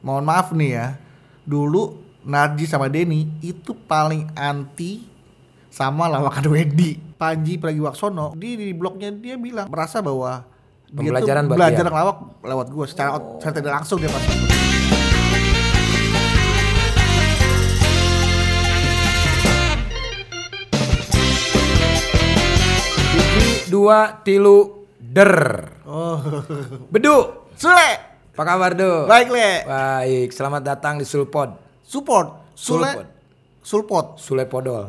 mohon maaf nih ya. Dulu Narji sama Denny itu paling anti sama lawakan Wendy. Panji Pragiwaksono di di blognya dia bilang merasa bahwa dia tuh Pembelajaran belajar dia. ngelawak lewat gue secara secara tidak langsung dia pasti. Dua tilu der. Oh, Bedu. Sule, Apa kabar Du? baik le, Baik, selamat datang di Sulpod. support, Sule, Sulpod. Sulpot. Sule Podol.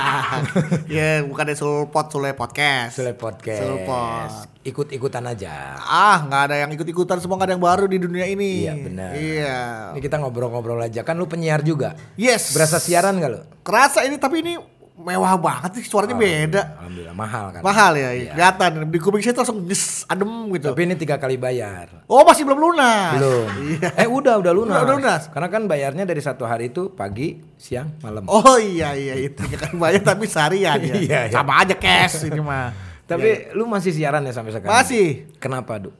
ya bukan ada Sulpot, Sule podcast. Sule Podcast. Sulpot. Ikut-ikutan aja. Ah, nggak ada yang ikut-ikutan, semua nggak ada yang baru di dunia ini. Iya, benar. Iya. Ini kita ngobrol-ngobrol aja. Kan lu penyiar juga. Yes. Berasa siaran gak lu? Kerasa ini tapi ini mewah banget sih, suaranya beda. Alhamdulillah mahal kan. Mahal ya, Iya. kelihatan. Di kuping saya langsung nyes, adem gitu. Tapi ini tiga kali bayar. Oh, masih belum lunas. Belum. Iya. Eh udah udah lunas. Udah, udah lunas. Karena kan bayarnya dari satu hari itu pagi, siang, malam. Oh iya iya itu kan bayar tapi seharian ya. Iya, iya. Sama aja cash ini mah. Tapi lu masih siaran ya sampai sekarang? Masih. Kenapa, Du?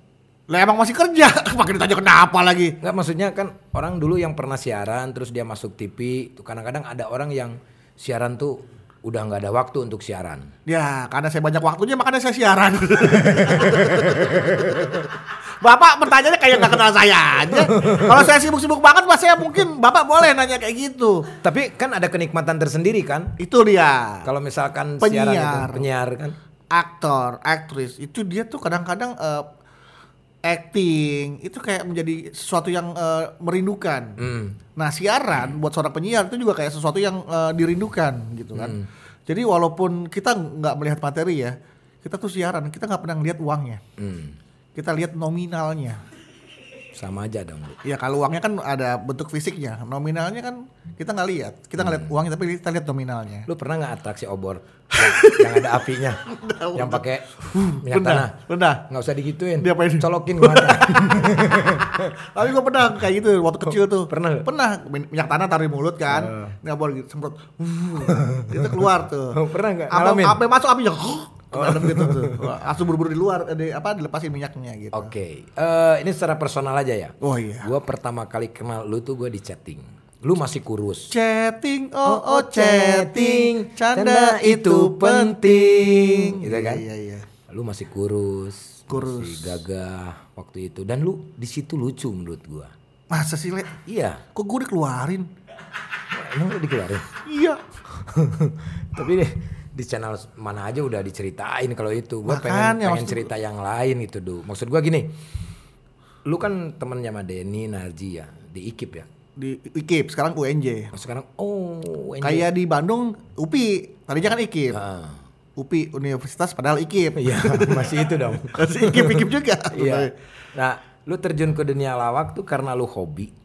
Lah emang masih kerja. Makin ditanya kenapa lagi? Enggak maksudnya kan orang dulu yang pernah siaran terus dia masuk TV, tuh kadang-kadang ada orang yang siaran tuh udah nggak ada waktu untuk siaran. Ya, karena saya banyak waktunya makanya saya siaran. Bapak pertanyaannya kayak nggak kenal saya aja. Kalau saya sibuk-sibuk banget, mas saya mungkin Bapak boleh nanya kayak gitu. Tapi kan ada kenikmatan tersendiri kan? Itu dia. Kalau misalkan siaran itu Penyiar. penyiar kan. Aktor, aktris, itu dia tuh kadang-kadang eh, acting itu kayak menjadi sesuatu yang eh, merindukan. Hmm. Nah siaran buat seorang penyiar itu juga kayak sesuatu yang eh, dirindukan gitu kan. Hmm. Jadi walaupun kita nggak melihat materi ya, kita tuh siaran kita nggak pernah lihat uangnya. Hmm. Kita lihat nominalnya. Sama aja dong. Bu. Ya kalau uangnya kan ada bentuk fisiknya, nominalnya kan kita nggak lihat. Kita nggak lihat uangnya tapi kita lihat nominalnya. Lu pernah nggak atraksi obor yang, yang ada apinya, yang pakai minyak Pernah, tanah? pernah. Nggak usah digituin. Diapain? Colokin ke mata. Tapi gue pernah kayak gitu waktu kecil tuh. Pernah? Pernah Min- minyak tanah taruh di mulut kan. Nggak boleh gitu, semprot. Itu keluar tuh. Pernah nggak? Apa masuk apinya. Dalam gitu tuh. Langsung buru-buru di luar di, apa dilepasin minyaknya gitu. Oke, Eh, ini secara personal aja ya. Oh iya. Gua pertama kali kenal lu tuh gua di chatting. Lu masih kurus. Chatting, oh oh chatting, canda itu penting. Gitu kan? Iya iya. Lu masih kurus. Kurus. Masih gagah waktu itu dan lu di situ lucu menurut gua. Masa sih le? Iya. Kok gue dikeluarin? Emang lu dikeluarin? Iya. Tapi deh di channel mana aja udah diceritain kalau itu. Gua pengen, Makanya, pengen maksud cerita yang lain gitu, Du. Maksud gua gini. Lu kan temennya sama Denny, Narji ya, di IKIP ya. Di IKIP sekarang UNJ. Oh, sekarang oh, NJ. Kayak di Bandung UPI, tadinya kan IKIP. Ah. UPI Universitas padahal IKIP. Iya, masih itu dong. Masih IKIP IKIP juga. Iya. Nah, lu terjun ke dunia lawak tuh karena lu hobi.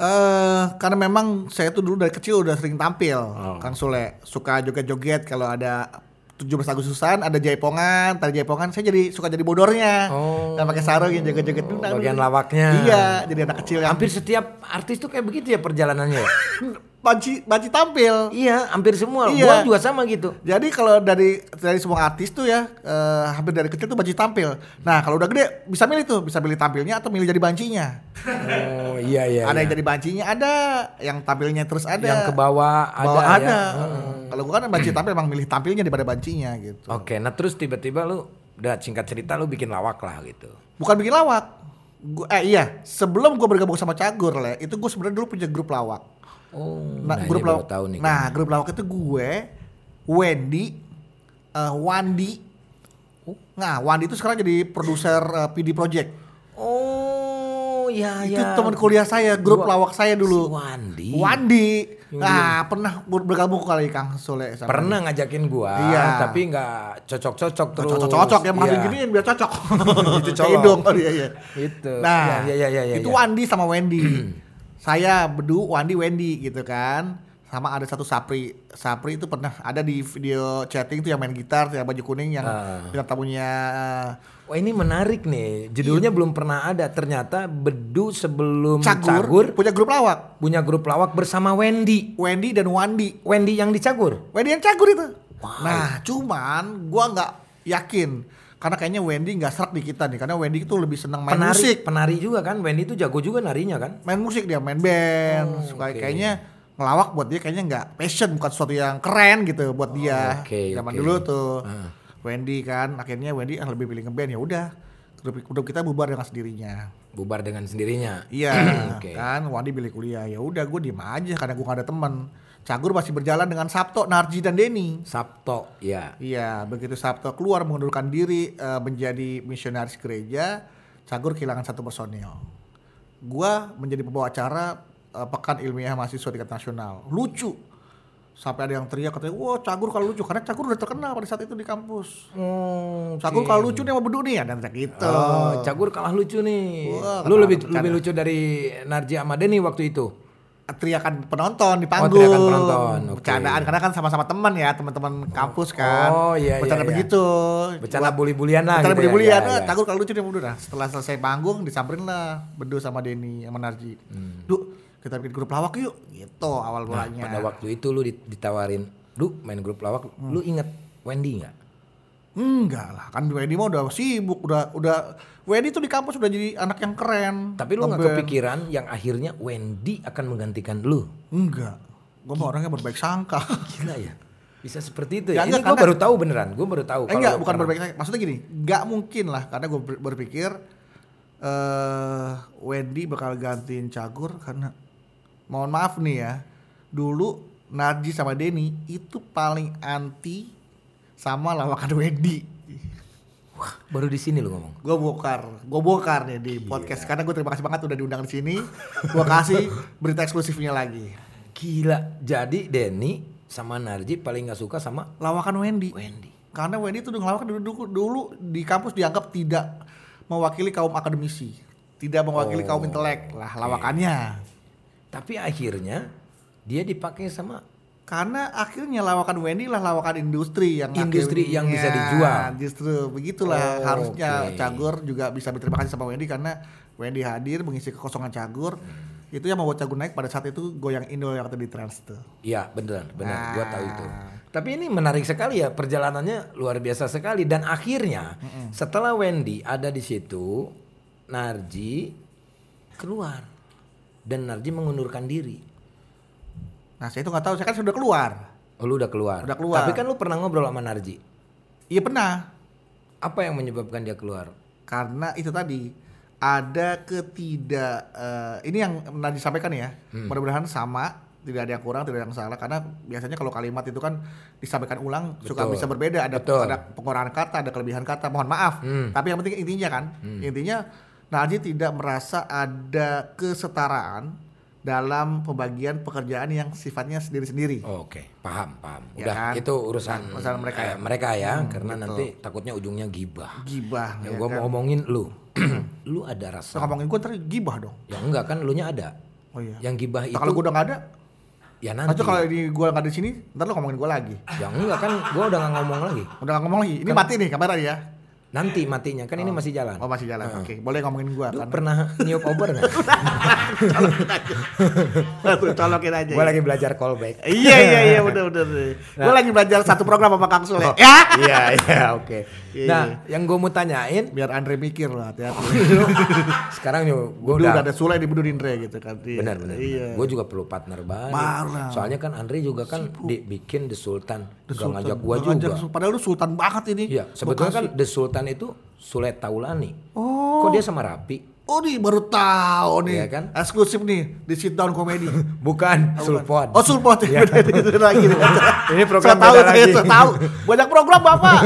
Eh karena memang saya tuh dulu dari kecil udah sering tampil, Oh. Kang Sule. Suka joget-joget kalau ada 17 Agustusan ada jaipongan, tari jaipongan, saya jadi suka jadi bodornya. Oh. Dan pakai sarung yang joget-joget dulu. bagian lawaknya. Iya, jadi anak kecil yang Hampir setiap artis tuh kayak begitu ya perjalanannya. ya? banci banci tampil. iya, hampir semua. Iya. Gua juga sama gitu. Jadi kalau dari dari semua artis tuh ya eh, hampir dari kecil tuh banci tampil. Nah kalau udah gede bisa milih tuh, bisa milih tampilnya atau milih jadi bancinya. Oh, iya iya. ada iya. yang jadi bancinya ada, yang tampilnya terus ada. yang ke bawah ada. Bawah ya. ada. Hmm. Kalau gua kan banci tampil emang milih tampilnya daripada bancinya gitu. Oke, nah terus tiba-tiba lu udah singkat cerita lu bikin lawak lah gitu. Bukan bikin lawak. Gua, eh iya, sebelum gua bergabung sama Cagur le, itu gua sebenarnya dulu punya grup lawak. Oh, Nah, nah, grup ini baru lawak. tahu nih. nah, grup lawak itu gue, Wendy, eh, Wandi. Nah, Wandi itu sekarang jadi produser eh, PD Project. Oh, iya itu iya. teman kuliah saya, grup Gua- lawak saya Si dulu. Wandi. Wandi. Nah, pernah ber- bergabung kali Kang Sule sama Pernah ngajakin gua, Iya. tapi nggak cocok-cocok terus. cocok-cocok ya masih Iya. giniin biar cocok. Itu hidung. Oh, iya, iya. Itu. Nah, Iya, iya, iya, iya, itu iya. Wandi sama Wendy. Saya Bedu, Wandi, Wendy gitu kan. Sama ada satu Sapri. Sapri itu pernah ada di video chatting tuh yang main gitar, yang baju kuning yang Ah. bintang tamunya Wah ini menarik nih. Judulnya belum pernah ada. Ternyata Bedu sebelum Cagur, Cagur, punya grup lawak. punya grup lawak bersama Wendy. Wendy dan Wandi. Wendy yang di Cagur. Wendy yang Cagur itu. Nah, cuman gua nggak yakin Karena kayaknya Wendy nggak serak di kita nih, karena Wendy itu lebih senang main penari, musik. penari juga kan. Wendy itu jago juga narinya kan. Main musik dia, main band. Oh, Suka oke. kayaknya ngelawak buat dia kayaknya nggak passion, bukan sesuatu yang keren gitu buat dia. oke, Zaman oke. dulu tuh. Ah. Wendy kan, akhirnya Wendy ah, lebih pilih ngeband ya udah. Grup, grup kita bubar dengan sendirinya. Bubar dengan sendirinya. Iya, Oke. kan Wandi pilih kuliah. Ya udah gue diem aja karena gue gak ada teman. Cagur masih berjalan dengan Sabto, Narji dan Denny. Sabto, ya. Iya, begitu Sabto keluar mengundurkan diri eh, menjadi misionaris gereja, Cagur kehilangan satu personil. Gua menjadi pembawa acara eh, Pekan Ilmiah Mahasiswa Tingkat Nasional. Lucu. Sampai ada yang teriak katanya, "Wah, Cagur kalau lucu." Karena Cagur udah terkenal pada saat itu di kampus. Oh, Cagur kalau lucu nih sama beduk nih, ada yang gitu. Oh, Cagur kalah lucu nih. Wah, Lu lebih lebih lucu dari Narji Amadeni waktu itu. Teriakan penonton di Oh, panggung. teriakan penonton, oke. Bercandaan karena kan sama-sama teman ya, teman-teman kampus kan. Oh, iya, iya, Bercanda iya. begitu. Bercanda bully-bulian lah Bercanda gitu ya, bully-bulian. iya, Wah, iya. Cagur kalau lucu dia mundur nah. Setelah selesai panggung disamperin lah Bedu sama Denny sama Narji. Hmm. Duh, kita bikin grup lawak yuk. Gitu awal Nah, mulanya. pada waktu itu lu dit- ditawarin, lu main grup lawak, Hmm. lu inget Wendy nggak? Enggak lah, kan Wendy mah udah sibuk, udah udah Wendy tuh di kampus udah jadi anak yang keren. Tapi lu nggak kepikiran yang akhirnya Wendy akan menggantikan lu. Enggak. Gue mah orangnya berbaik sangka. Gila ya. Bisa seperti itu Ya, ya. Ini gue baru tahu beneran. Gue baru tahu. Eh, enggak, bukan berbaik sangka. Maksudnya gini, enggak mungkin lah karena gue berpikir eh Wendy bakal gantiin Cagur karena mohon maaf nih ya. Dulu Narji sama Denny itu paling anti sama lawakan Wendy. Baru di sini lu ngomong. Gue bongkar, gue bongkar nih di podcast karena gue terima kasih banget udah diundang di sini. Gue kasih berita eksklusifnya lagi. Gila. Jadi Denny sama Narji paling nggak suka sama Lawakan Wendy. Wendy. Karena Wendy itu udah ngelawakan dulu, dulu, dulu di kampus dianggap tidak mewakili kaum akademisi, tidak mewakili kaum intelek lah lawakannya. Tapi akhirnya dia dipakai sama Karena akhirnya lawakan Wendy lah lawakan industri yang Industri akhirnya yang bisa dijual. Justru begitulah Oh, harusnya oke. Cagur juga bisa berterima kasih sama Wendy karena Wendy hadir mengisi kekosongan Cagur. Itu yang membuat Cagur naik pada saat itu goyang Indo yang tadi trans tuh. Iya bener bener gua tahu itu. Tapi ini menarik sekali ya perjalanannya luar biasa sekali dan akhirnya setelah Wendy ada di situ Narji keluar dan Narji mengundurkan diri. Nah saya itu nggak tahu, saya kan sudah keluar. Oh, lu udah keluar. Udah keluar. Tapi kan lu pernah ngobrol sama Narji. Iya pernah. Apa yang menyebabkan dia keluar? karena itu tadi ada ketidak eh, ini yang pernah disampaikan ya Hmm. mudah-mudahan sama tidak ada yang kurang tidak ada yang salah karena biasanya kalau kalimat itu kan disampaikan ulang suka Betul. bisa berbeda ada Betul. ada pengurangan kata ada kelebihan kata mohon maaf Hmm. tapi yang penting intinya kan intinya Najib tidak merasa ada kesetaraan dalam pembagian pekerjaan yang sifatnya sendiri-sendiri Oh, Oke, paham, paham. Ya Udah, kan? itu urusan, Urusan mereka ya. eh, mereka ya, karena betul. nanti takutnya ujungnya gibah. gibah Ya, ya gua kan? mau ngomongin lu. lu ada Terus rasa. ngomongin gue ntar gibah dong Ya enggak kan lu nya ada. oh iya Yang gibah Nah, itu kalau gue udah nggak ada ya Nanti nanti. kalau ini gue nggak ada di sini, ntar lo ngomongin gue lagi. Ya enggak kan gua udah nggak ngomong lagi. Udah nggak ngomong lagi. Ini mati nih kamera ya. Nanti matinya kan ini masih jalan. Oh masih jalan. Oke, boleh ngomongin gue Lu kan. pernah niup obor nggak? Tolokin aja. Gua ya. lagi belajar callback. Iya iya iya bener bener. Gue lagi belajar satu program sama Kang Sule. Ya. Iya iya oke. Iya, Nah, iya. yang gue mau tanyain Biar Andre mikir loh hati-hati. sekarang gue Gue udah udah ada Sule di Bedu Indre gitu kan. Iya. benar benar. Iya. Gue juga perlu partner. Baru lah. Soalnya kan Andre juga kan di- bikin The Sultan. The Sultan. ngajak Nggak juga. Padahal lu sultan banget ini. Iya, sebetulnya kan The Sultan itu Sule Taulani. Oh. Kok dia sama Rapi? Oh nih baru tahu nih. Iya kan? Eksklusif nih di sit down komedi. Bukan, Sulpon. Oh Sulpot Iya. itu lagi. Ini program saya tahu, saya lagi. saya tahu. Banyak program bapak,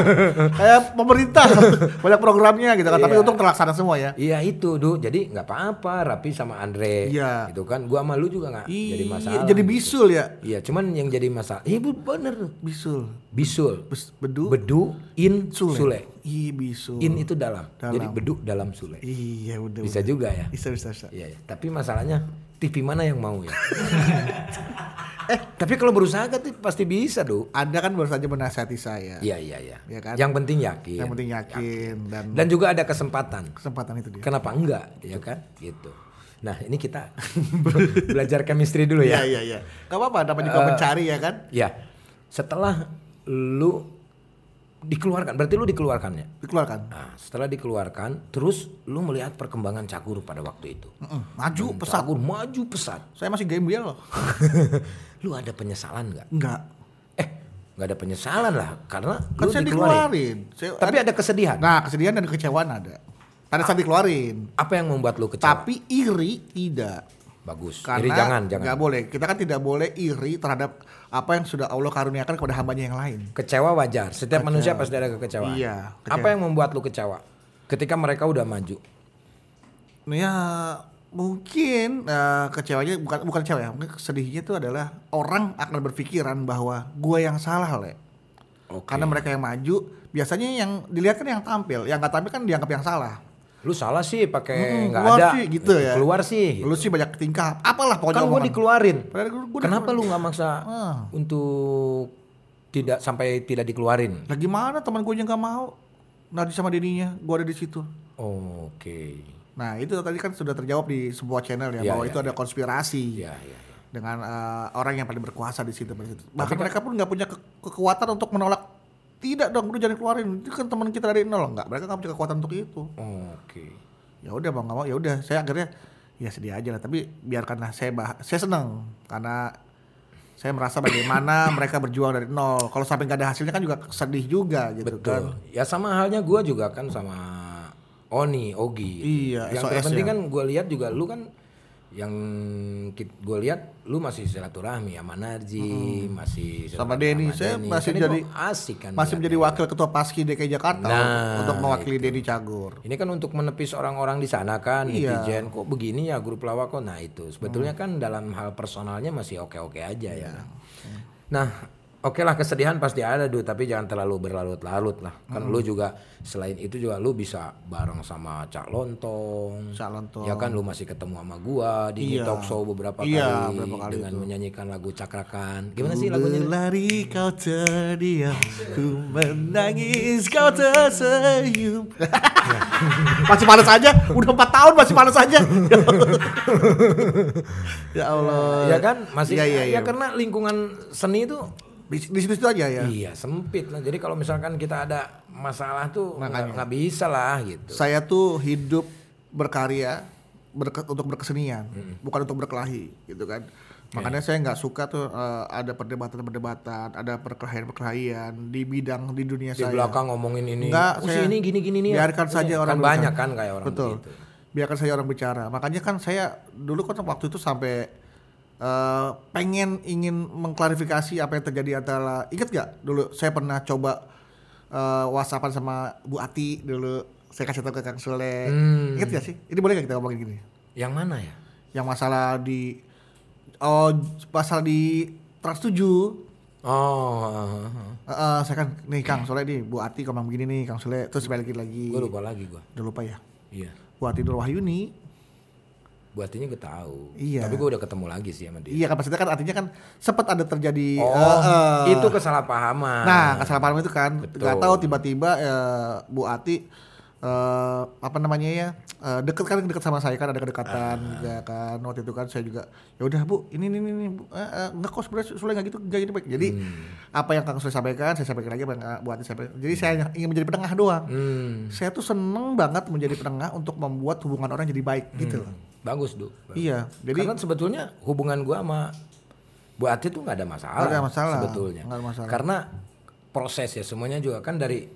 kayak pemerintah banyak programnya gitu kan. Tapi Iya. untung terlaksana semua ya. Iya itu, Du. Jadi nggak apa-apa Rapi sama Andre. Iya. Itu kan gua sama lu juga nggak jadi masalah. Iya, jadi bisul ya. Iya, cuman yang jadi masalah. Iya bener. Bisul. Bisul. Bes- bedu. Bedu in Sule. Sule. Iya bisul. In itu dalam. Dalam. Jadi bedu dalam Sule. Iya udah. Bisa udah. juga ya. Bisa bisa bisa. Iya, iya. Tapi masalahnya TV mana yang mau ya? eh, tapi kalau berusaha kan pasti bisa, Du. Anda kan baru saja menasihati saya. Iya, iya, iya. Iya kan? Yang penting yakin. Yang penting yakin dan, Dan juga ada kesempatan. kesempatan itu dia. Kenapa enggak, ya kan? Gitu. Nah, ini kita belajar chemistry dulu Iya ya. iya iya. Gak apa-apa, dapat juga Eh, mencari ya kan. Ya. Setelah lu dikeluarkan. Berarti lu dikeluarkannya. Dikeluarkan. Nah, setelah dikeluarkan, terus lu melihat perkembangan Cagur pada waktu itu. Mm-mm, Maju pesat. Cagur maju pesat. Saya masih gembel loh. lu ada penyesalan nggak? Enggak. Eh, nggak ada penyesalan lah, karena Kan lu saya dikeluarin. dikeluarin. Saya, Tapi ada kesedihan. Nah, kesedihan dan kekecewaan ada. Pada saat dikeluarin. Apa yang membuat lu kecewa? Tapi iri tidak. Bagus. Karena Jadi jangan, jangan. nggak boleh. Kita kan tidak boleh iri terhadap apa yang sudah Allah karuniakan kepada hambanya yang lain. Kecewa wajar. Setiap manusia pasti ada kekecewaan. Iya, Apa kecewa. yang membuat lu kecewa? Ketika mereka udah maju. Nah, ya mungkin eh, kecewanya bukan bukan kecewa ya. Mungkin sedihnya itu adalah orang akan berpikiran bahwa gue yang salah, Le. Oke. Karena mereka yang maju, biasanya yang dilihat kan yang tampil, yang nggak tampil kan dianggap yang salah. Lu salah sih pakai Mm, nggak keluar ada. sih, gitu ya. Keluar sih. Lu sih banyak tingkah, apalah pokoknya kan gue dikeluarin. Padahal gua- gua Kenapa lu nggak maksa Ah. untuk tidak sampai tidak dikeluarin? Lah gimana teman gue yang nggak mau? Nadi sama Deninya, gue ada di situ. Oke. Nah itu tadi kan sudah terjawab di sebuah channel ya Iya, bahwa iya, itu ada konspirasi Iya, iya. iya. dengan eh, orang yang paling berkuasa di situ. pada situ. Bahkan mereka pun nggak punya ke- kekuatan untuk menolak. Tidak dong, lu jangan keluarin. Itu kan teman kita dari nol nggak. Mereka nggak punya kekuatan untuk itu. Oke. Ya udah mau nggak mau, ya udah. Saya akhirnya ya sedih aja lah. Tapi biarkanlah saya bah saya senang karena saya merasa bagaimana mereka berjuang dari nol. Kalau sampai nggak ada hasilnya kan juga sedih juga gitu kan. Betul. Ya sama halnya gue juga kan sama Oni, Ogi. Iya, Yang SOS terpenting ya. kan gue lihat juga lu kan yang gue lihat lu masih silaturahmi sama Narji, masih Sama Denny. Saya Denny. masih Kan jadi asik kan. Masih menjadi wakil ketua Paski DKI Jakarta Nah, untuk mewakili Denny Cagur. Ini kan untuk menepis orang-orang di sana kan, Iya. netizen kok begini ya grup lawak kok. Nah itu sebetulnya kan dalam hal personalnya masih oke-oke aja ya. Nah oke lah kesedihan pasti ada dude, tapi jangan terlalu berlarut-larut lah. Kan lu juga selain itu juga lu bisa bareng sama Cak Lontong. Cak Lontong. Ya kan lu masih ketemu sama gua di Iya. talk show beberapa Iya, kali, beberapa kali dengan itu. menyanyikan lagu Cakrakan. Gimana sih lagunya? Berlari kau terdiam, ku menangis kau tersenyum. masih panas aja, udah 4 tahun masih panas aja. ya Allah. Ya kan masih Iya, iya, ya iya. karena lingkungan seni itu Di, di situ aja ya. Iya sempit lah. Jadi kalau misalkan kita ada masalah tuh nggak nggak bisa lah gitu. Saya tuh hidup berkarya berke- untuk berkesenian, bukan untuk berkelahi, gitu kan. Makanya saya nggak suka tuh eh, ada perdebatan-perdebatan, ada perkelahian-perkelahian di bidang di dunia Di saya. belakang ngomongin ini. Enggak, "Oh, saya ini gini gini nih. ya." biarkan Iya, saja orang kan banyak kan kayak orang Betul. begitu. Biarkan saja orang bicara. Makanya kan saya dulu kan waktu itu sampai eh, pengen ingin mengklarifikasi apa yang terjadi antara ingat gak dulu saya pernah coba eh, whatsappan sama Bu Ati dulu saya kasih tahu ke Kang Sule. Hmm. Ingat gak sih? Ini boleh gak kita ngomongin gini? Yang mana ya? Yang masalah di oh masalah di Trans 7 Oh, uh, Eh, eh, saya kan nih Kang Sule nih Bu Ati ngomong begini nih Kang Sule terus balikin lagi. gue lupa lagi gue. Udah lupa ya. Iya. Bu Ati Nur Wahyuni Buatinya gue tahu. Iya. Tapi gue udah ketemu lagi sih sama dia. Iya kan maksudnya kan artinya kan sempat ada terjadi Oh, eh, itu kesalahpahaman. Nah, kesalahpahaman itu kan Betul. nggak tahu tiba-tiba eh, Bu Ati eh, apa namanya ya eh, deket kan deket sama saya kan ada kedekatan Ah. juga kan waktu itu kan saya juga ya udah Bu ini ini ini Bu eh, nggak kok sebenarnya Sule nggak gitu nggak gitu baik jadi Hmm. apa yang Kang Sule sampaikan saya sampaikan lagi apa yang Bu Ati sampaikan jadi saya ingin menjadi penengah doang Hmm. saya tuh seneng banget menjadi penengah untuk membuat hubungan orang jadi baik gitu loh Bagus, Du. iya jadi Karena sebetulnya hubungan gua sama Bu Ati tuh nggak ada masalah. Nggak ada masalah. Sebetulnya. Nggak ada masalah. Karena proses ya semuanya juga kan dari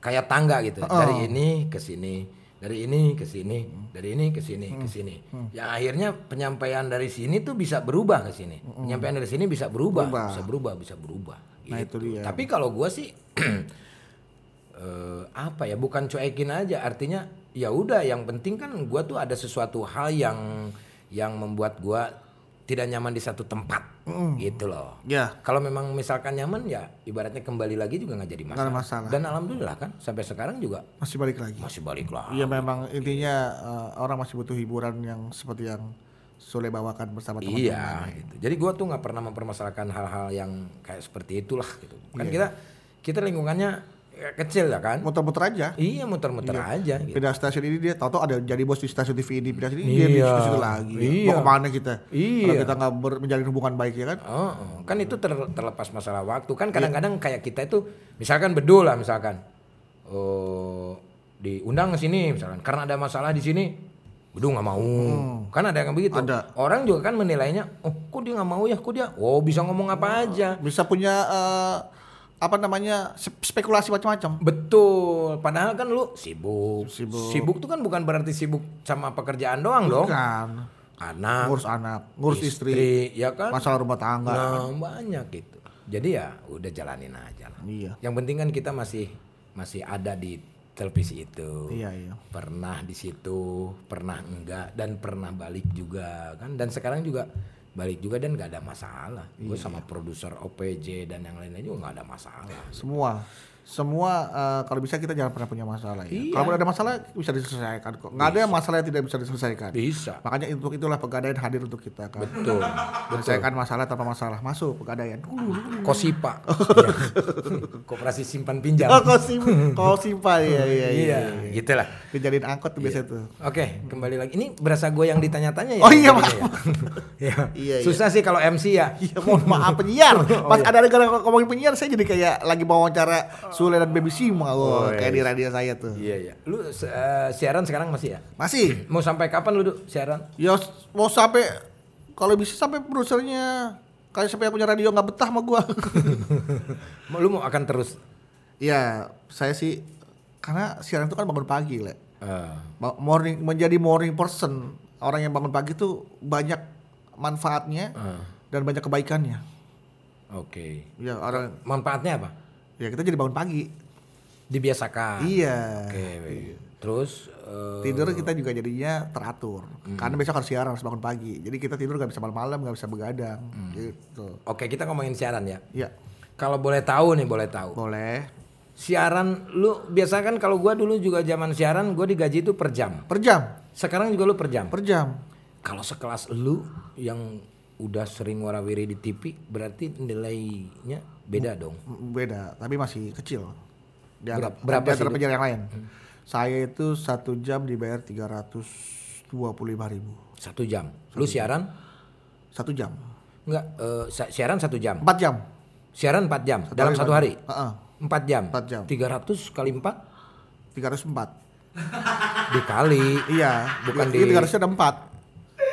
kayak tangga gitu. Dari ini ke sini, dari ini ke sini, dari ini ke sini, ke sini. Yang akhirnya penyampaian dari sini tuh bisa berubah ke sini. Penyampaian dari sini bisa berubah, Berubah. bisa berubah, bisa berubah. Nah, itu dia. Tapi kalau gua sih eh, apa ya bukan cuekin aja artinya ya udah yang penting kan gua tuh ada sesuatu hal yang yang membuat gua tidak nyaman di satu tempat gitu loh ya kalau memang misalkan nyaman ya ibaratnya kembali lagi juga nggak jadi masalah. masalah. dan alhamdulillah kan sampai sekarang juga masih balik lagi masih balik lah Iya memang intinya eh, orang masih butuh hiburan yang seperti yang Sule bawakan bersama teman-teman. Iya, gitu. Jadi gua tuh nggak pernah mempermasalahkan hal-hal yang kayak seperti itulah gitu. Kan kita kita lingkungannya kecil ya kan? muter-muter aja Iya muter-muter aja. Gitu. pindah stasiun ini dia tahu ada jadi bos di stasiun TV ini pindah sini dia di Iya. stasiun lagi Iya. mau ke mana kita Iya. kalau kita nggak ber- menjalin hubungan baik ya kan Oh, oh. kan itu ter- terlepas masalah waktu kan kadang-kadang kayak kita itu misalkan bedul lah misalkan oh diundang ke sini misalkan karena ada masalah di sini bedul nggak mau kan ada yang begitu Ada. orang juga kan menilainya oh kok dia nggak mau ya kok dia oh bisa ngomong apa aja bisa punya eh, apa namanya spe- spekulasi macam-macam. Betul. Padahal kan lu sibuk. Sibuk. sibuk tuh kan bukan berarti sibuk sama pekerjaan doang dong. Kan anak. Ngurus anak ngurus istri, ya kan? masalah rumah tangga. Nah, banyak gitu. Jadi ya udah jalanin aja lah. iya. Yang penting kan kita masih masih ada di televisi itu. iya iya. Pernah di situ, pernah enggak dan pernah balik juga kan. Dan sekarang juga balik juga dan nggak ada masalah. Gue Iya. sama produser OPJ dan yang lain-lain juga nggak ada masalah. semua semua eh, kalau bisa kita jangan pernah punya masalah ya Iya. kalau ada masalah bisa diselesaikan kok nggak ada masalah yang tidak bisa diselesaikan Bisa. makanya untuk itulah pegadaian hadir untuk kita kan Betul. menyelesaikan masalah tanpa masalah masuk pegadaian Kosipa. Ya. Koperasi simpan pinjam. oh kau sim kau simpan ya iya iya, Iya, gitulah. kejadian angkot tuh biasa tuh Oke, kembali lagi. Ini berasa gue yang ditanya-tanya ya? Oh iya, maaf. ya? Iya. Iya, iya. Susah sih kalau MC ya. Iya mohon maaf penyiar. Pas ada negara ngomongin penyiar saya jadi kayak lagi mau wawancara Sule dan Baby Sima oh, Oh, kayak iya. di radio saya tuh. Iya iya. Lu eh, siaran sekarang masih ya? Masih. Mau sampai kapan lu Duk, siaran? Ya mau sampai kalau bisa sampai produsernya kayak sampai punya radio nggak betah sama gua. Lu mau akan terus? Iya, saya sih karena siaran itu kan bangun pagi, Le. Ba- Morning menjadi morning person. Orang yang bangun pagi tuh banyak manfaatnya eh, dan banyak kebaikannya. Oke. Ya orang Manfaatnya apa? Ya kita jadi bangun pagi. Dibiasakan. Iya. Oke. Terus eh, tidur kita juga jadinya teratur karena besok harus siaran harus bangun pagi jadi kita tidur nggak bisa malam-malam nggak bisa begadang gitu Oke, kita ngomongin siaran ya. ya Kalau boleh tahu nih, boleh tahu. boleh Siaran lu biasa kan kalau gua dulu juga zaman siaran gua digaji itu per jam. per jam Sekarang juga lu per jam. per jam Kalau sekelas lu yang udah sering warawiri di TV berarti nilainya beda dong. Beda tapi masih kecil dianggap Berapa- berapa di antara penyiar yang lain saya itu satu jam dibayar tiga ratus dua puluh lima ribu Satu jam. Lu siaran? satu jam Enggak, si- siaran satu jam. empat jam Siaran 4 jam dalam satu hari. 4 jam. Empat jam. 300 kali 4 tiga ratus empat dikali. iya Bukan Iya, di- tiga ratusnya ada empat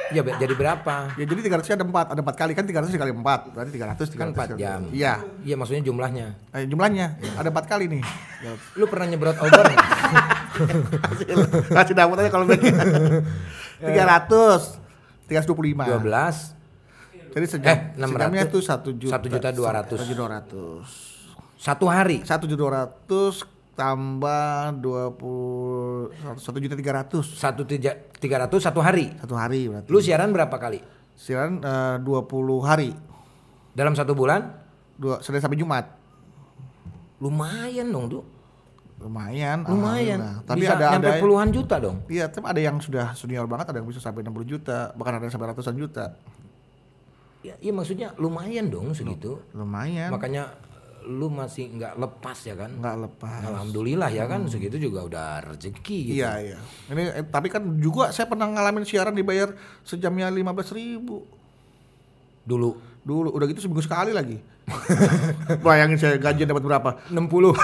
Ya jadi berapa? ya jadi tiga ratusnya ada empat ada empat kali kan tiga ratus dikali empat berarti tiga ratus Kan 4 jam. iya Iya maksudnya jumlahnya. Eh, jumlahnya ada empat kali nih. Lu pernah nyebrot obor? Kasih dapat aja kalau begitu. Tiga ratus, tiga ratus dua puluh lima. 12 Jadi sejam, Eh, 600. sejamnya tuh satu juta. Satu juta dua ratus. Satu juta dua ratus. satu hari. Satu juta dua ratus tambah dua puluh satu juta tiga ratus Satu tiga, 300 satu hari. satu hari berarti. Lu siaran berapa kali? Siaran dua puluh hari, Dalam satu bulan? dua Senin sampai Jumat. Lumayan dong, Duk. Lumayan. Lumayan. Tapi Bisa ada ada puluhan juta dong. Iya, tapi ada yang sudah senior banget, ada yang bisa sampai 60 juta, bahkan ada yang sampai ratusan juta. Ya, iya maksudnya lumayan dong segitu. Lumayan. Makanya lu masih nggak lepas ya kan? nggak lepas. Alhamdulillah ya kan segitu juga udah rezeki gitu. Iya iya. Ini eh, tapi kan juga saya pernah ngalamin siaran dibayar sejamnya lima belas ribu Dulu dulu. Udah gitu seminggu sekali lagi. Bayangin saya gajian dapat berapa? 60.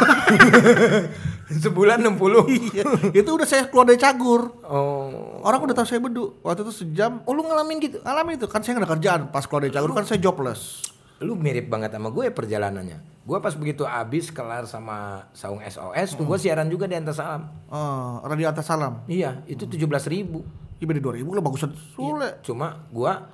Sebulan 60. Iya. itu udah saya keluar dari cagur. Oh. Orang udah tahu saya bedu. Waktu itu sejam. Oh lu ngalamin gitu? Ngalamin itu kan saya nggak ada kerjaan. Pas keluar dari cagur kan saya jobless. Lu mirip banget sama gue perjalanannya. Gue pas begitu abis kelar sama Saung SOS tuh gue siaran juga di Antas Salam. Oh, radio atas salam. Iya, itu 17 ribu. Iya dua ribu lah bagusan Sule. Cuma gua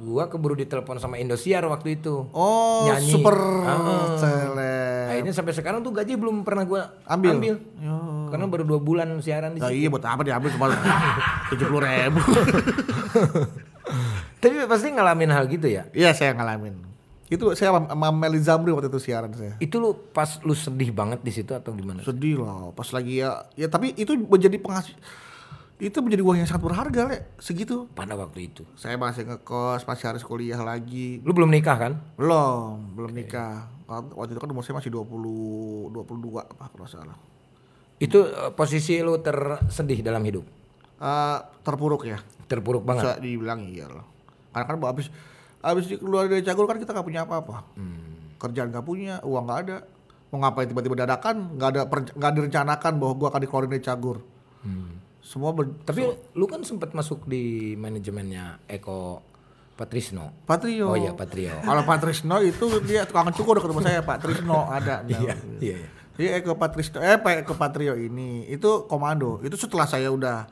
gua keburu ditelepon sama Indosiar waktu itu. Oh, Nyanyi. super Ah. celeb. Akhirnya sampai sekarang tuh gaji belum pernah gua Ambil? ambil. Yo. Karena baru dua bulan siaran di situ. iya buat apa diambil cuma tujuh puluh ribu. Tapi pasti ngalamin hal gitu ya. Iya saya ngalamin. Itu saya sama sama Meli Zamri waktu itu siaran saya. Itu lu pas lu sedih banget di situ atau gimana? Sedih lah pas lagi ya. Ya tapi itu menjadi penghasil. itu menjadi uang yang sangat berharga le segitu pada waktu itu. saya masih ngekos masih harus kuliah lagi Lu belum nikah kan? belum belum nikah Waktu- itu kan umur saya masih 20 22 apa kalau salah Itu eh, posisi lu tersedih dalam hidup. Eh, terpuruk ya Terpuruk banget. bisa dibilang iya loh karena kan habis habis di- keluar dari Cagul kan kita nggak punya apa-apa Hmm. kerjaan nggak punya uang nggak ada mau ngapain tiba-tiba dadakan nggak ada nggak direncanakan bahwa gua akan dikeluarin dari Cagur Hmm. semua ber- Tapi lu kan sempat masuk di manajemennya Eko Patrisno. Patrio Oh iya Patrio. kalau Pak Trisno itu dia tukang cukur udah ketemu saya Pak Trisno ada. Iya, iya. iya. Jadi Eko Patrisno eh Pak Eko Patrio ini itu komando itu setelah saya udah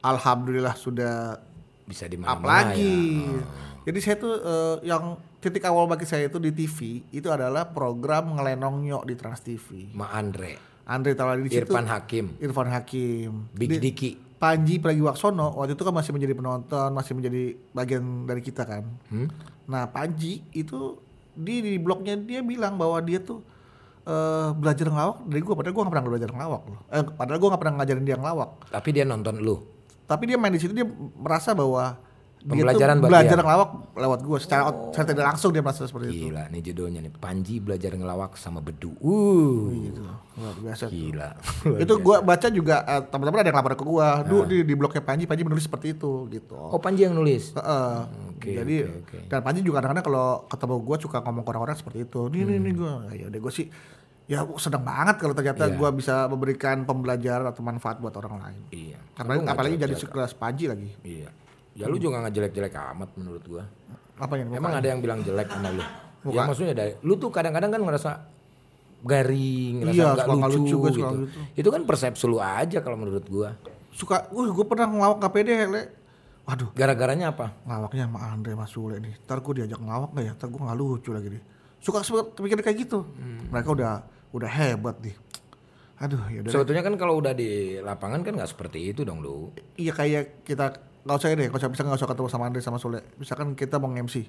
alhamdulillah sudah Bisa di up lagi. ya. Jadi saya tuh eh, yang titik awal bagi saya itu di TV itu adalah program ngelenong nyok di Trans TV. Ma Andre, Andre Taulani di situ. Irfan Hakim, Irfan Hakim. Big Di- Diki. Panji Pragiwaksono waktu itu kan masih menjadi penonton, masih menjadi bagian dari kita kan. Hmm? Nah Panji itu di di blognya dia bilang bahwa dia tuh eh, belajar ngelawak dari gua padahal gua gak pernah belajar ngelawak loh. Eh, padahal gua gak pernah ngajarin dia ngelawak. Tapi dia nonton lu. Tapi dia main di situ dia merasa bahwa Pembelajaran buat belajar dia. ngelawak lewat gua secara secara tidak langsung dia merasa seperti itu. Gila, nih judulnya nih. Panji belajar ngelawak sama bedu. Uh, Gitu. Luar biasa. gila. itu gua baca juga eh, teman-teman ada yang lapor ke gua. Du di, di blognya Panji, Panji menulis seperti itu gitu. Oh Panji yang nulis. Heeh. Oke, Jadi oke, oke. dan Panji juga kadang-kadang kalau ketemu gua suka ngomong ke orang-orang seperti itu. Nih nih nih Hmm. gua. Ya udah gua sih ya seneng banget kalau ternyata Iya. gua bisa memberikan pembelajaran atau manfaat buat orang lain. Iya. Nggak apalagi jadi sekelas Panji lagi. Iya. Ya lu juga nggak jelek-jelek amat menurut gua. Apa yang Emang ada yang bilang jelek sama lu? Muka. Ya maksudnya dari lu tuh kadang-kadang kan ngerasa garing, ngerasa Iya, nggak lucu, lucu, gua gitu. lucu. Itu kan persepsi lu aja kalau menurut gua. suka, wah gue pernah ngelawak gak pede, Le. Waduh, Gara-garanya apa? ngelawaknya sama Andre Mas Sule nih. Ntar gue diajak ngelawak gak ya? Ntar gue gak lucu lagi nih. Suka mikir kayak gitu. Hmm. Mereka udah udah hebat nih. Aduh, ya udah. Sebetulnya kan kalau udah di lapangan kan nggak seperti itu dong lu. Iya kayak kita nggak usah deh, nggak usah bisa nggak usah ketemu sama Andre sama Sule. Misalkan kita mau MC,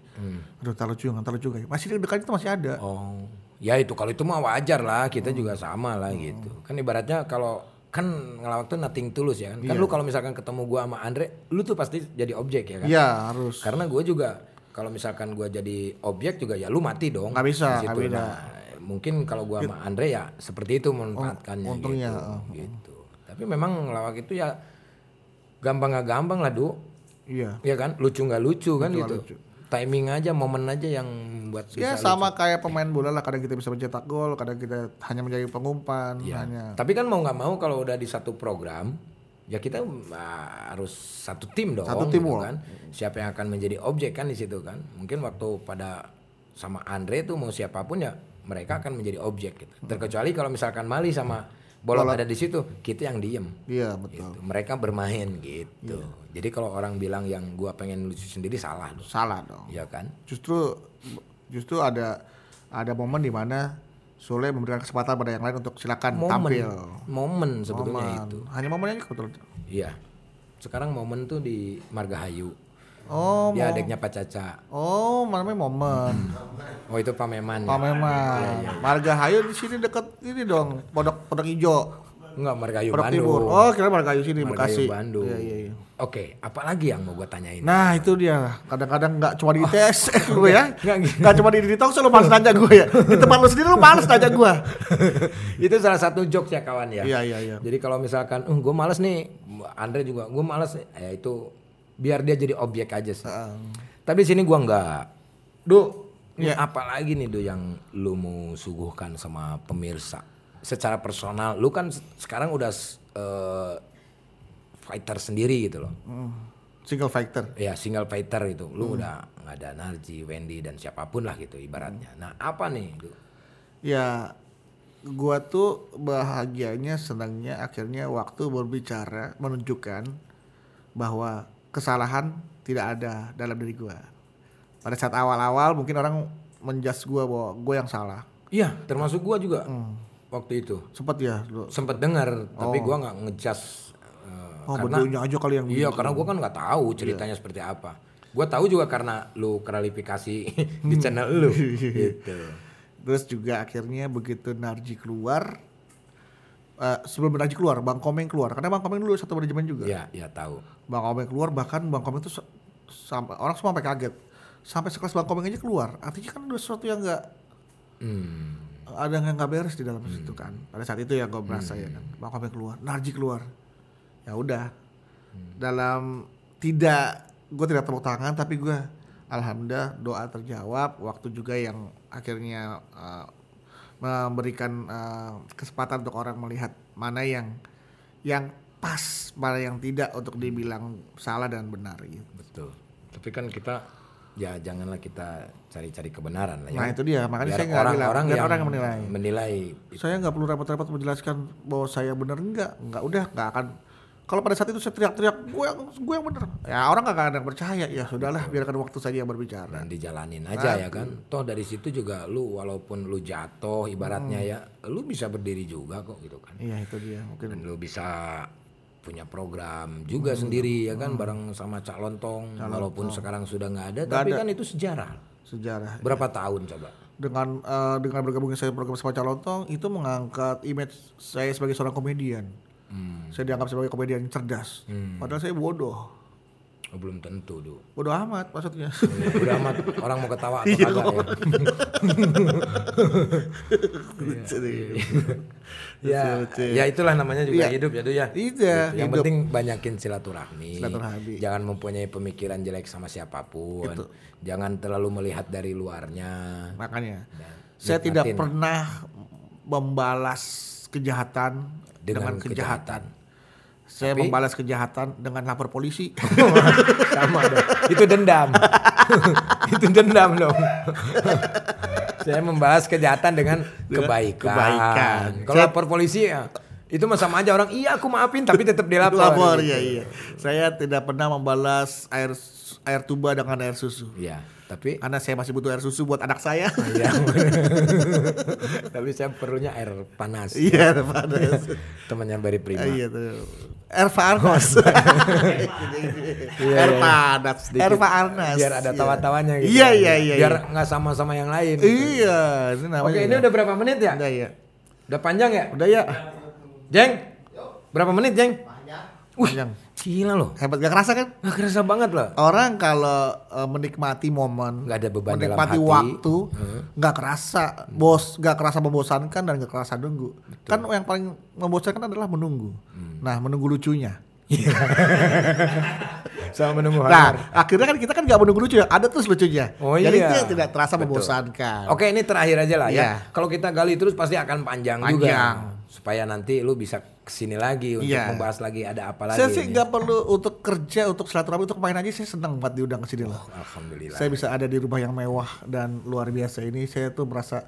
aduh taruh lucu nggak taruh juga. Masih dekat itu masih ada. Oh, ya itu kalau itu mah wajar lah, kita juga sama lah gitu. Kan ibaratnya kalau kan ngelawak tuh nothing tulus ya kan. Kan lu kalau misalkan ketemu gua sama Andre, lu tuh pasti jadi objek ya kan. Iya harus. Karena gua juga kalau misalkan gua jadi objek juga ya lu mati dong. Nggak bisa, situ. nggak bisa. Nah, mungkin kalau gua sama Andre ya seperti itu memanfaatkannya untungnya, gitu. oh. gitu. Tapi memang ngelawak itu ya gampang nggak gampang lah, Du. Iya. Ya kan? Lucu nggak lucu kan nggak gitu. lucu. Timing aja, momen aja yang buat Ya sama kayak pemain bola lah. Kadang kita bisa mencetak gol, kadang kita hanya menjadi pengumpan, Iya. hanya. Tapi kan mau nggak mau kalau udah di satu program, ya kita ah, harus satu tim dong. Satu gitu tim, Wak. kan. Siapa yang akan menjadi objek kan di situ kan. Mungkin waktu pada sama Andre tuh mau siapa pun ya mereka akan menjadi objek gitu. Terkecuali kalau misalkan Mali sama Bolot ada di situ, kita yang diem. Iya betul. Gitu. Mereka bermain gitu. Iya. Jadi kalau orang bilang yang gua pengen lucu sendiri salah dong. Salah dong. Iya kan? Justru justru ada ada momen di mana Sule memberikan kesempatan pada yang lain untuk silakan Momen, tampil. momen sebetulnya Momen. itu. Hanya momennya kebetulan. Iya. Sekarang momen tuh di Margahayu. Oh, Dia adiknya Pak Caca. oh, namanya momen. Oh itu pameman ya? Pameman. Marga Hayu di sini deket ini dong, Pondok Pondok Ijo, Enggak, Margahayu Pondok Bandung. Timur. Oh, kira Marga Hayu sini Margahayu Bekasi. Bandung. Iya, iya, iya. Oke, apalagi yang mau gue tanyain? Nah itu dia kadang-kadang nggak cuma di tes gue ya Nggak gitu. nggak cuma di di talk lu males nanya gue ya di tempat lu sendiri lu males nanya gue itu salah satu jokes ya kawan ya. Iya, iya, iya. Jadi kalau misalkan, uh, gue males nih, Andre juga, gue males, nih." ya itu biar dia jadi objek aja sih. Tapi di sini gue enggak. Du, Iya. apa lagi nih Du yang lu mau suguhkan sama pemirsa? Secara personal, lu kan se- sekarang udah eh, fighter sendiri gitu loh. single fighter Ya single fighter itu, lu udah nggak ada Narji, Wendy dan siapa pun lah gitu ibaratnya. Nah apa nih? Du? ya gua tuh bahagianya senangnya akhirnya waktu berbicara menunjukkan bahwa kesalahan tidak ada dalam diri gua. Pada saat awal-awal mungkin orang menjas gua bahwa gue yang salah. Iya, termasuk gua juga waktu itu. sempat ya lu? Sempet dengar, tapi gua nggak ngejas eh, oh karena aja kali yang iya karena gua kan nggak tahu ceritanya seperti apa. Gua tahu juga karena lu klarifikasi di channel lu. Gitu. Terus juga akhirnya begitu Narji keluar, eh, sebelum Narji keluar, Bang Komeng keluar. Karena Bang Komeng dulu satu manajemen juga. Ya, ya tahu. Bang Komeng keluar bahkan Bang Komeng itu sampai orang semua sampai kaget. Sampai sekelas Bang Komeng aja keluar. Artinya kan ada sesuatu yang enggak Hmm. ada yang nggak beres di dalam situ kan. Pada saat itu ya gue merasa ya kan. Bang Komeng keluar, Narji keluar. Ya udah. Dalam tidak gue tidak tepuk tangan tapi gue alhamdulillah doa terjawab. Waktu juga yang akhirnya uh, memberikan uh, kesempatan untuk orang melihat mana yang yang pas, mana yang tidak untuk dibilang salah dan benar gitu. Betul. Tapi kan kita ya janganlah kita cari-cari kebenaran lah ya. Nah itu dia, makanya Biar saya nggak bilang, orang-orang yang orang yang menilai. menilai saya nggak perlu repot-repot menjelaskan bahwa saya benar enggak nggak udah nggak akan kalau pada saat itu saya teriak-teriak gue yang gue yang benar ya orang nggak akan ada percaya. Ya sudahlah biarkan waktu saja yang berbicara. Dan dijalanin aja ya kan. Toh dari situ juga lu walaupun lu jatuh ibaratnya Hmm. ya, lu bisa berdiri juga kok gitu kan. iya itu dia mungkin. Dan lu bisa punya program juga sendiri ya kan bareng sama Cak Lontong. Walaupun sekarang sudah nggak ada tapi kan itu sejarah. sejarah Berapa tahun coba? dengan eh, dengan bergabungnya saya program sama Calontong itu mengangkat image saya sebagai seorang komedian Hmm. saya dianggap sebagai komedian cerdas padahal saya bodoh Oh, belum tentu, Du. bodoh amat maksudnya Udah amat orang mau ketawa atau Iya, kagak ya. ya, ya itulah namanya juga Iya. hidup ya, Du ya. Iya, Gitu. Yang hidup. penting banyakin silaturahmi. Silaturahmi. Jangan mempunyai pemikiran jelek sama siapa pun. Jangan terlalu melihat dari luarnya. makanya Dan saya tidak nikmatin pernah membalas kejahatan dengan, Dengan kejahatan. Saya membalas kejahatan dengan lapor polisi. sama dong. Itu dendam. itu dendam dong. Saya membahas kejahatan dengan kebaikan. kebaikan. Kalau lapor polisi ya itu mah sama aja orang iya aku maafin tapi tetap dilapor. lapor gitu. ya iya. Saya tidak pernah membalas air air tuba dengan air susu. Iya, tapi Karena saya masih butuh air susu buat anak saya. Iya. tapi saya perlunya air panas. Iya, panas. Temannya Barry Prima. Iya tuh. Air panas. Air panas. Air panas. Biar ada tawa-tawanya gitu. Iya, iya, iya. Biar iya. nggak sama-sama yang lain. Iya, ini namanya. Oke, ini udah berapa menit ya? udah ya. Udah panjang ya? Udah ya. Jeng? Berapa menit, Jeng? Wih, Panjang. Gila loh. Hebat gak kerasa kan? Nggak kerasa banget loh. Orang kalau eh, menikmati momen, Nggak ada beban dalam menikmati hati. waktu, nggak kerasa bos, nggak kerasa membosankan dan nggak kerasa nunggu. Kan yang paling membosankan adalah menunggu. Hmm. Nah, menunggu lucunya. Sama menunggu Nah, akhirnya kan kita kan nggak menunggu lucu ya, ada terus lucunya. Oh Jadi iya. dia tidak terasa Betul. membosankan. Oke, ini terakhir aja lah Iya. ya. Kalau kita gali terus pasti akan panjang, Panjang. juga. Supaya nanti lu bisa ke sini lagi untuk Iya. membahas lagi ada apa lagi. Saya sih nggak perlu untuk kerja, untuk silaturahmi, untuk main aja. Saya senang banget diundang ke sini loh. Alhamdulillah. Saya bisa ada di rumah yang mewah dan luar biasa ini. Saya tuh merasa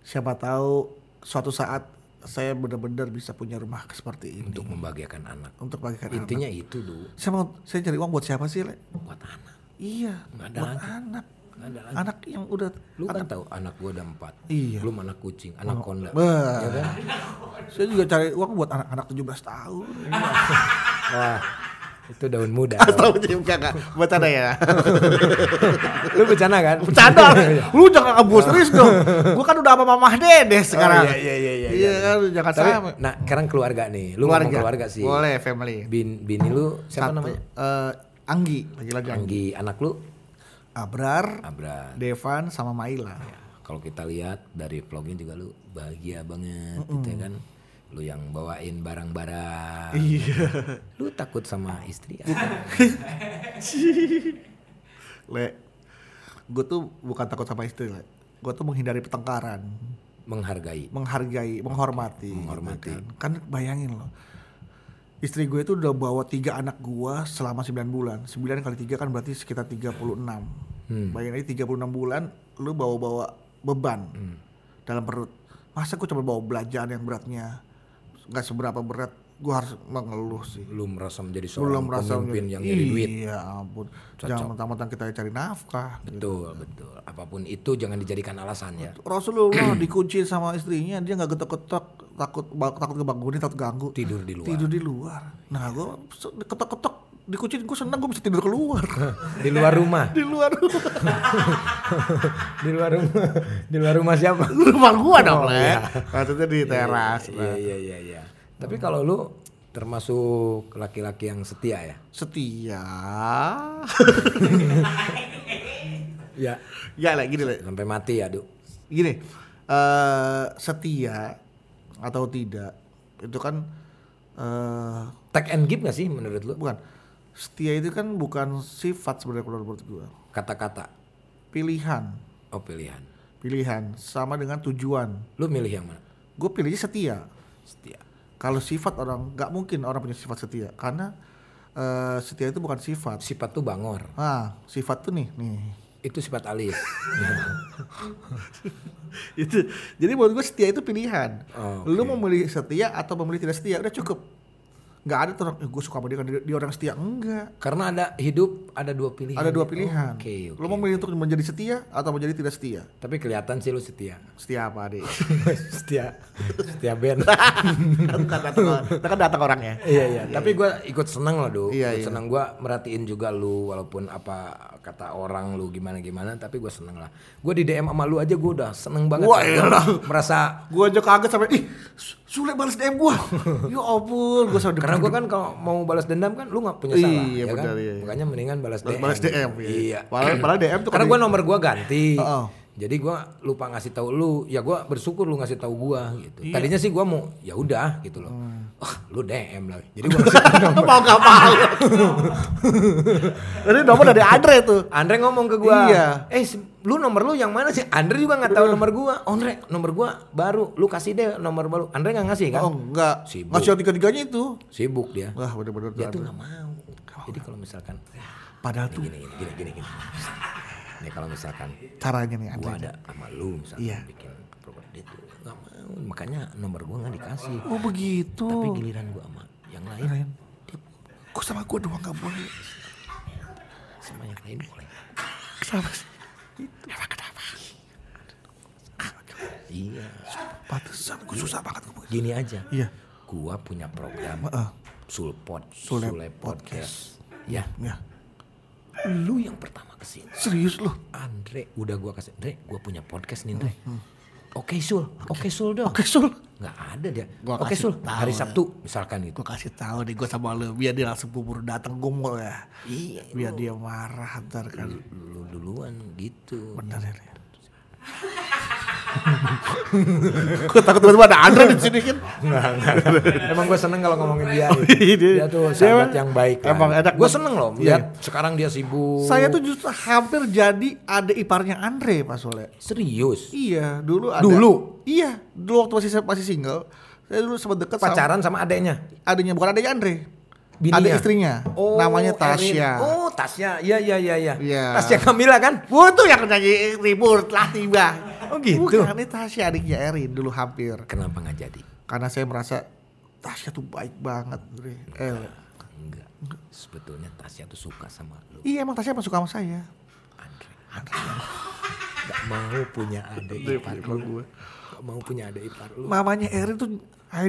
siapa tahu suatu saat saya benar-benar bisa punya rumah seperti ini untuk membahagiakan anak. untuk anak. Intinya itu dulu Saya mau saya cari uang buat siapa sih, Le? buat anak. Iya, Nggak ada buat lagi. anak. Lagi. Anak yang udah Lu kan tahu anak gua ada empat. Iya. Belum anak kucing, anak konda. Bah. Ya kan? Saya juga cari uang buat anak-anak 17 tahun. Wah, itu daun muda. Tahu juga enggak? Bercanda ya. Lu bercanda kan? Bercanda. Lu jangan kabur serius dong. Gua kan udah sama mamah Dede sekarang. iya, iya, iya, iya, Iya kan jangan Tapi, sama. nah sekarang keluarga nih. Lu ngomong keluarga sih. Boleh family. Bin, bini lu siapa Satu, namanya? eh, Anggi, lagi-lagi Anggi. Anggi. Anak lu? Abrar, Abra. Devan sama Maila. Kalau kita lihat dari vlognya juga lu bahagia banget gitu ya kan. Lu yang bawain barang-barang. Iya. Lu takut sama istri apa? Le, gue tuh bukan takut sama istri, Le. Gue tuh menghindari pertengkaran, Menghargai. menghargai, menghormati. gitu Menghormati. kan. kan bayangin loh. Istri gue itu udah bawa tiga anak gue selama 9 bulan. 9 kali tiga kan berarti sekitar 36. Hmm. Bayangin aja 36 bulan lu bawa-bawa beban Hmm. dalam perut. Masa gue coba bawa belanjaan yang beratnya nggak seberapa berat, gue harus mengeluh sih. Lu merasa menjadi Belum seorang merasa pemimpin menjadi- yang nyari duit. Iya ampun. Jangan mentang-mentang kita cari nafkah. gitu. Betul, betul. Apa pun itu jangan dijadikan alasan ya. Rasulullah dikunci sama istrinya, dia nggak getok-getok, takut takut kebangunin, takut ganggu. Tidur di luar. Tidur di luar. Nah, gue ketok-ketok dikuncin, gue seneng gue bisa tidur keluar. Di luar rumah. di luar rumah. di luar rumah. Di luar rumah siapa? rumah gua dong, Oh, Le. iya. Maksudnya di teras. Iya, iya, iya, iya. Tapi kalau lu termasuk laki-laki yang setia ya? Setia. Ya. ya lah gini lah. Sampai mati ya, Duk. Gini. eh setia atau tidak itu kan eh Take and give gak sih menurut lu? bukan setia itu kan bukan sifat sebenarnya kalau menurut gua. Kata-kata. Pilihan. Oh pilihan. Pilihan sama dengan tujuan. Lu milih yang mana? Gue pilihnya setia. Setia. Kalau sifat orang nggak mungkin orang punya sifat setia karena eh, setia itu bukan sifat. Sifat tuh bangor. Ah, sifat tuh nih, nih. Itu sifat alis. itu. Jadi menurut gue setia itu pilihan. Oh, Lu mau memilih setia atau memilih tidak setia udah cukup. Nggak ada tuh gue suka sama dia kan dia, orang setia enggak. Karena ada hidup ada dua pilihan. Ada dua pilihan. Oke, oke. Lu mau memilih untuk menjadi setia atau menjadi tidak setia? Tapi kelihatan sih lu setia. Setia apa, Adik? setia. Setia band. kan datang, kan datang orangnya. iya iya. Tapi gua ikut seneng loh, Du. Iya, Ikut iya. seneng gua merhatiin juga lu walaupun apa kata orang lu gimana gimana tapi gua seneng lah. Gua di DM sama lu aja gua udah seneng banget. Wah, Gua iyalah. merasa Gue aja kaget sampai ih Sule balas DM gua. ya ampun, gue sampai karena gua kan kalau mau balas dendam kan lu nggak punya salah, Iya, ya kan? benar, iya. Makanya mendingan balas DM. balas DM. Iya. Padahal, padahal DM tuh Karena kan gua nomor gua ganti. Heeh. Jadi gua lupa ngasih tahu lu, ya gua bersyukur lu ngasih tahu gua gitu. Iya. Tadinya sih gua mau ya udah gitu loh. Hmm. Oh, lu DM lagi. Jadi gua ngasih nomor. mau gak mau. Ini nomor dari Andre tuh. Andre ngomong ke gua, Iya. eh lu nomor lu yang mana sih? Andre juga nggak tahu nomor gua. Oh, Andre, nomor gua baru. Lu kasih deh nomor baru. Andre nggak ngasih kan? Oh enggak. Sibuk. Ngasih yang tiga-tiganya itu. Sibuk dia. Wah bener-bener Dia tuh nggak mau. Jadi kalau misalkan Padahal tuh gini gini gini gini gini. Nih kalau misalkan caranya nih gua ada sama lu misalkan Iya. bikin program dia tuh nggak mau. Makanya nomor gua nggak dikasih. Oh begitu. Tapi giliran gua sama yang lain, Keren. dia Kok sama gue doang gak boleh? sama yang lain boleh. Kenapa sih? Emang kenapa? Iya. Pantesan gue susah banget ngomong. Gini aja. Iya. Gua punya program Heeh. Sulpod, Sule Sule, Podcast. Ya, Ya. lu yang pertama ke sini. Serius loh. Andre, udah gua kasih, Andre, gua punya podcast nih, Andre. Oke Sul, oke Sul dong. Oke Sul. Nggak ada dia. Gua Oke kasih Sul, tahu hari ya. Sabtu misalkan gitu. Gue kasih tahu nih gue sama lu biar dia langsung bubur datang gumul ya. Iya, Biar dia marah ntar kan. lu duluan gitu. Bener ya. Gue takut tiba-tiba ada Andre di sini kan. Enggak, enggak. Emang gue seneng kalau ngomongin dia. gitu. Iya, dia- tuh dia sahabat yang baik. emang enak Gue seneng loh Iya. lihat sekarang dia sibuk. Saya tuh justru hampir jadi adik iparnya Andre Pak Soleh. serius. Iya, dulu ada. Dulu? Iya, dulu waktu masih masih single, saya dulu sempat deket sama Pacaran sama adeknya. adiknya, bukan adiknya Andre. Bininya? Ada istrinya. namanya Erin. Tasya. Oh, Tasya. Iya, iya, iya, iya. Iya. Tasya Kamila kan? Wah, tuh yang nyanyi ribut lah tiba. Oh, gitu? Bukan, ini Tasya adiknya Erin dulu hampir. Kenapa nggak jadi? Karena saya merasa Tasya tuh baik banget, Bre. Eh, Enggak. Sebetulnya Tasya tuh suka sama lu. iya emang Tasya emang suka sama saya. Andre. Andre. Gak mau punya adik ipar lu. Gak mau punya adik ipar lu. Mamanya Erin tuh,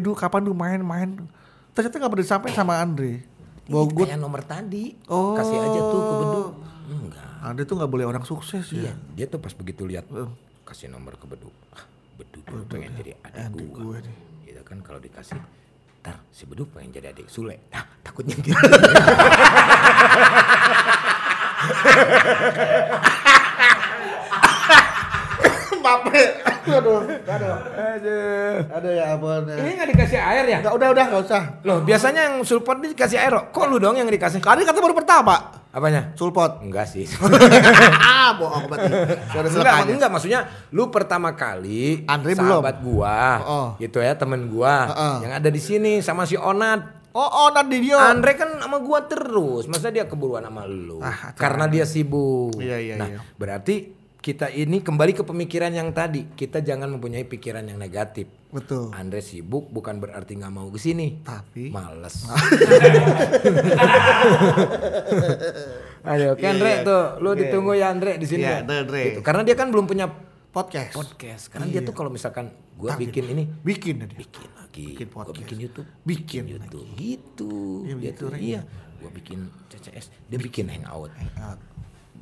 dulu kapan dulu main-main. Ternyata nggak pernah disampaikan sama Andre. Bahwa gue, Kayak nomor tadi. Oh. Kasih aja tuh ke Bedu. Enggak. Andre tuh nggak boleh orang sukses Iya, ya. dia tuh pas begitu lihat kasih nomor ke Bedu. Ah, Bedu tuh pengen jadi adik, Adik gua. gue nih. Gitu kan kalau dikasih Ntar si Bedu pengen jadi adik Sule. Ah, takutnya gitu. Bape. Aduh, aduh. Aduh. Aduh ya ampun. Ini nggak dikasih air ya? Nggak, udah, udah, nggak usah. Loh, biasanya yang sulpot ini dikasih air. kok. Kok lu dong yang dikasih? Kali kata baru pertama. Apanya? Sulpot. Enggak sih. ah, bohong berarti. Sudah enggak, selesai. enggak maksudnya lu pertama kali Andre belum? sahabat gua, Oh. gitu ya temen gua Heeh. yang ada di sini sama si Onat. Oh, oh, nanti dia. Andre kan sama gua terus, masa dia keburuan sama lu? Ah, Karena dia sibuk. Iya, iya, nah, iya. berarti kita ini kembali ke pemikiran yang tadi. Kita jangan mempunyai pikiran yang negatif. Betul. Andre sibuk bukan berarti nggak mau ke sini. Tapi Males. Aduh, oke Andre tuh, lu ditunggu ya Andre di sini. Iya, ya. Andre. Gitu. Karena dia kan belum punya podcast. podcast. Karena dia tuh kalau misalkan gua bikin ini, Bikin dia. bikin lagi. Bikin Gua podcast. bikin YouTube, Bikin YouTube. Gitu. Iya, Dia begitu, tuh, Rek. iya. Gua bikin CCS, dia bikin hangout. Hangout.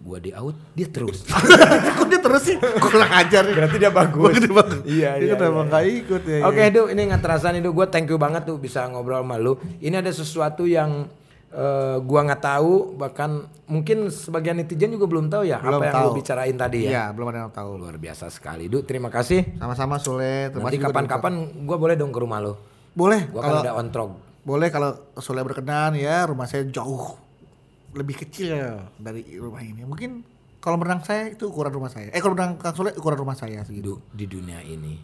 Gua di out dia terus Kok dia terus sih? Kok kurang ajar. Berarti dia bagus. Dia bagus. Iya, Dia iya, kenapa iya. nggak ikut ya? Oke, ya. Du, ini nggak terasa nih, Du. Gue thank you banget tuh bisa ngobrol sama lu. Ini ada sesuatu yang eh, gua nggak tahu, bahkan mungkin sebagian netizen juga belum tahu ya Belum apa yang tahu. lu bicarain tadi ya. Iya, belum ada yang tahu. Luar biasa sekali, Du. Terima kasih. Sama-sama Sule. Terima Nanti kapan-kapan gua boleh dong ke rumah lu. Boleh. Gua Kalau kan udah on track. boleh kalau Sule berkenan ya, rumah saya jauh lebih kecil dari rumah ini. Mungkin kalau berenang saya itu ukuran rumah saya. Eh kalau berenang Kang Sule ukuran rumah saya segitu. Di dunia ini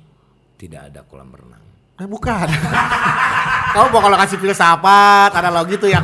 tidak ada kolam renang. Eh bukan. Kamu mau kalau kasih filsafat, analogi tuh yang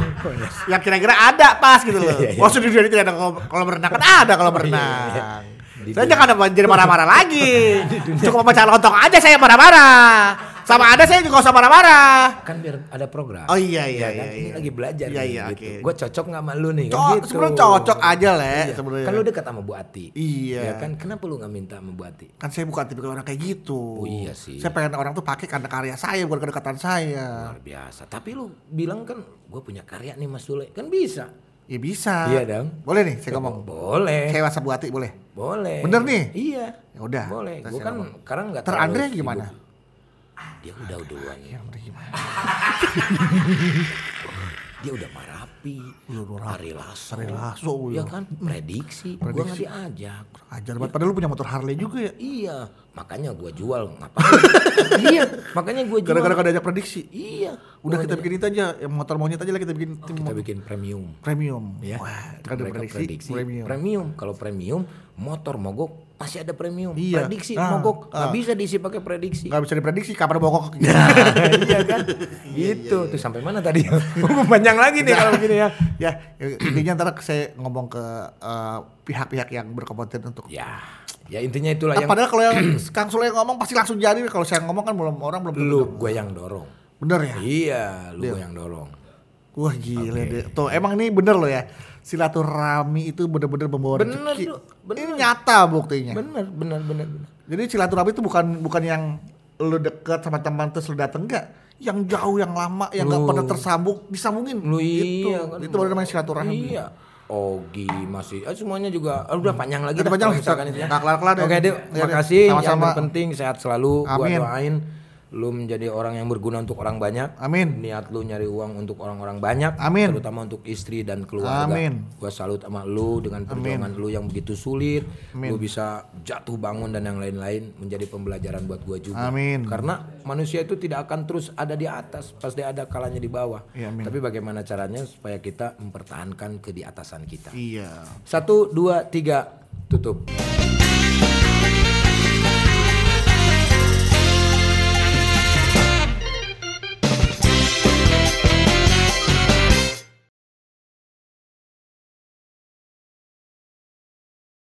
yang kira-kira ada pas gitu loh. Oh, Iya, iya, iya. Maksud di dunia ini tidak ada kalau berenang kan ada kalau berenang. Iya. Saya jangan ada jadi marah-marah lagi. Cukup pecah lontong aja saya marah-marah. Sama ada saya juga usah marah-marah. Kan biar ada program. Oh iya iya Ya kan? iya. Ini iya. lagi belajar Iya iya gitu. oke. Gue cocok nggak sama lu nih? Kan Co- gitu. sebenarnya cocok aja le Iya. sebenarnya. Kan lu dekat sama Bu Ati. Iya. Ya kan kenapa lu nggak minta sama Bu Ati? Kan saya bukan tipikal orang kayak gitu. Oh, iya sih. Saya pengen orang tuh pakai karena karya saya bukan kedekatan saya. Luar biasa. Tapi lu bilang kan gue punya karya nih Mas Sule. Kan bisa. Ya bisa. Iya dong. Boleh nih saya ngomong. Boleh. Saya WhatsApp Bu Ati boleh. Boleh. Bener nih? Iya. Ya udah. Boleh. Gue kan sekarang nggak Ter Andre gimana? Dia udah duluan. Ya, Andre gimana? Dia udah marapi. Hari Lasso. Hari Lasso, Ya kan prediksi. Gue nggak diajak. Ajar banget. Padahal lu punya motor Harley juga ya. Iya. Makanya gue jual ngapain? iya. Makanya gue jual. Gara-gara gak diajak prediksi. Iya. Udah kita bikin itu aja, yang motor monyet aja lah kita bikin kita bikin premium. premium. Ya. Wah, ada mereka prediksi, prediksi, premium. premium. Kalau premium motor mogok masih ada premium. Iya. Prediksi Ah, mogok nggak ah. bisa diisi pakai prediksi. Gak bisa diprediksi kapan bokok. iya kan? gitu. Tuh sampai mana tadi? Panjang lagi nih kalau begini ya. ya, intinya ntar saya ngomong ke eh, pihak-pihak yang berkompeten untuk Ya, ya intinya itulah Ah, yang padahal kalau yang Kang Sule ngomong pasti langsung jadi. Kalau saya ngomong kan belum orang belum lu gue yang dorong. Bener ya? Iya, lu gue yang dorong. Wah gila deh. Tuh emang ini bener loh ya. Silaturahmi itu bener-bener membawa Bener, rezeki. Bener. Ini nyata buktinya. Bener, bener, bener, bener. Jadi silaturahmi itu bukan bukan yang lu deket sama teman terus lu dateng enggak. Yang jauh, yang lama, yang nggak pernah tersambung, disambungin. Lu itu, iya kan. itu baru namanya silaturahmi. Iya. Ogi masih, eh, semuanya juga ah, udah panjang lagi Udah dah panjang, misalkan itu ya. Nggak kelar-kelar deh. Oke, Terima Dek. kasih. Yang terpenting sehat selalu. Gua Amin. doain lu menjadi orang yang berguna untuk orang banyak. Amin. Niat lu nyari uang untuk orang-orang banyak, Amin. terutama untuk istri dan keluarga. Amin. Gua salut sama lu dengan perjuangan lu yang begitu sulit. Lu bisa jatuh bangun dan yang lain-lain menjadi pembelajaran buat gua juga. Amin. Karena manusia itu tidak akan terus ada di atas, pasti ada kalanya di bawah. Iya, amin. Tapi bagaimana caranya supaya kita mempertahankan ke di atasan kita? Iya. Satu, dua, tiga, tutup.